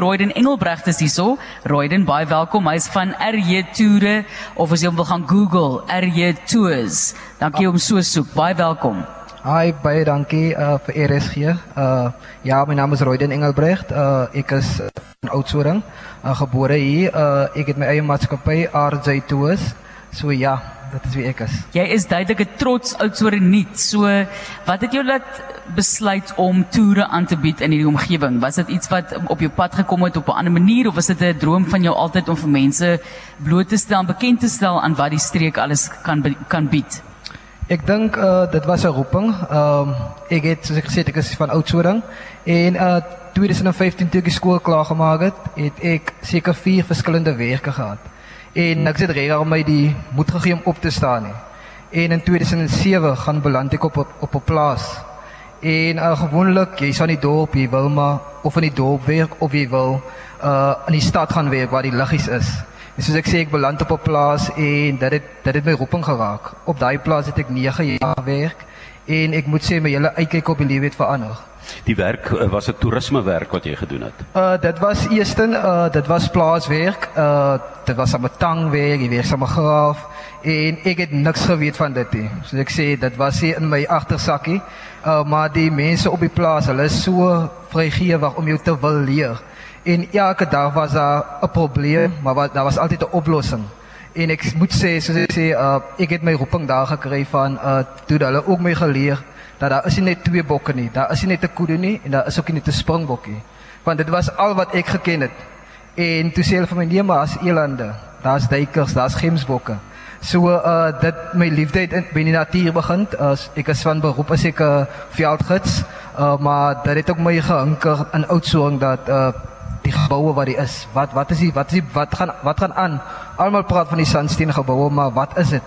Royden Engelbrecht is hierso. Royden, baie welkom. Hy's van RJ Toere of as jy hom wil gaan Google, RJ Tours. Dankie om so soek. Baie welkom. Hi, baie dankie uh, vir RSG. Uh, ja, my naam is Royden Engelbrecht. Uh, ek is in Oudtshoorn, uh, gebore hier. Uh, ek het my eie maatskappy RJ Tours. So ja, dit is wie ek is. Jy is duidelik 'n trots Oudtshoorniet. So, wat het jou laat besluit om toere aan te bied in hierdie omgewing? Was dit iets wat op jou pad gekom het op 'n ander manier of was dit 'n droom van jou altyd om vir mense bloot te stel en bekend te stel aan wat die streek alles kan kan bied? Ek dink uh, dit was 'n roeping. Ehm um, ek het soos ek gesê ek is van Oudtshoorn en uh 2015 toe ek skool klaar gemaak het, het ek seker vier verskillende werke gehad. En ek het regtig my die moed gegee om op te staan nie. En in 2007 gaan beland ek op op, 'n plaas. En uh, gewoonlik jy's aan die dorp, jy wil maar of in die dorp werk of jy wil uh in die stad gaan werk waar die liggies is. En soos ek sê ek beland op 'n plaas en dit het dit het my roeping geraak. Op daai plaas het ek 9 jaar werk en ek moet sê my hele uitkyk op die lewe het verander. Die werk eh, was 'n toerismewerk wat jy gedoen het. Uh dit was eerstens uh dit was plaaswerk. Uh dit was aan 'n tangwerk, jy saam 'n graaf en ek het niks geweet van dit nie. So ek sê dit was hier in my agtersakkie. Uh maar die mense op die plaas, hulle is so vrygewig om jou te wil leer. En elke dag was daar 'n probleem, maar wat, daar was altyd 'n oplossing. En ek moet sê, soos ek sê, uh ek het my roeping daar gekry van uh toe hulle ook my geleer dat daar is nie net twee bokke nie, daar is nie net 'n koe nie en daar is ook nie net 'n springbokkie. Want dit was al wat ek geken het. En toe sê hulle vir my nee, maar as elande, daar's duikers, daar's gemsbokke. So uh dit my liefde het in by die natuur begin. As ek is van beroep as ek 'n uh, veldgids, uh maar dit het ook my gehinker in Oudtshoorn dat uh die geboue wat die is. Wat wat is die wat is die wat gaan wat gaan aan? Almal praat van die sandsteen geboue, maar wat is dit?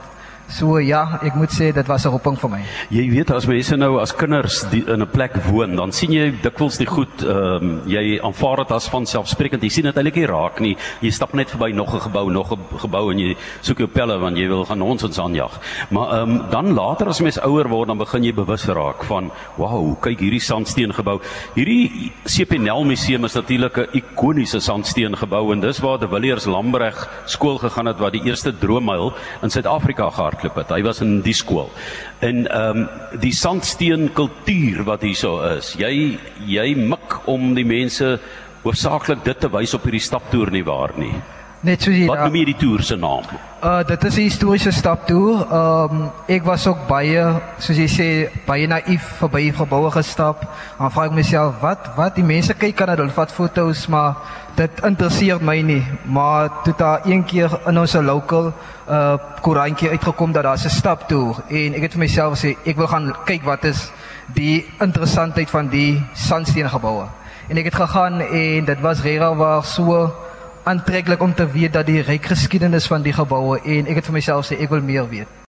So ja, ek moet sê dit was 'n roeping vir my. Jy weet as mense nou as kinders die, in 'n plek woon, dan sien jy dikwels die goed ehm um, jy aanvaar dit as vanselfsprekend. Jy sien dit eintlik nie raak nie. Jy stap net verby nog 'n gebou, nog 'n gebou en jy soek jou pelle want jy wil gaan nonsens aanjag. Maar ehm um, dan later as mens ouer word, dan begin jy bewus raak van, "Wow, kyk hierdie sandsteen gebou. Hierdie CPNL museum is natuurlik 'n ikoniese sandsteen gebou en dis waar De Villiers Lambreg skool gegaan het wat die eerste droommyl in Suid-Afrika gehardloop het. Hy was in die skool. En ehm um, die sandsteen kultuur wat hierso is. Jy jy mik om die mense hoofsaaklik dit te wys op hierdie staptoer nie waar nie. Net soos jy Wat daar- noem jy die toer se naam? Uh dit is 'n historiese stap toe. Ehm um, ek was ook baie soos jy sê baie naïef verby geboue gestap. Dan vra ek myself wat wat die mense kyk aan dit, hulle vat fotos, maar dit interesseer my nie. Maar toe daar een keer in ons local uh koerantjie uitgekom dat daar 'n stap toe en ek het vir myself gesê ek wil gaan kyk wat is die interessantheid van die sandsteengeboue. En ek het gegaan en dit was regtig waar so aantreklik om te weet dat die ryk geskiedenis van die geboue en ek het vir myself sê ek wil meer weet.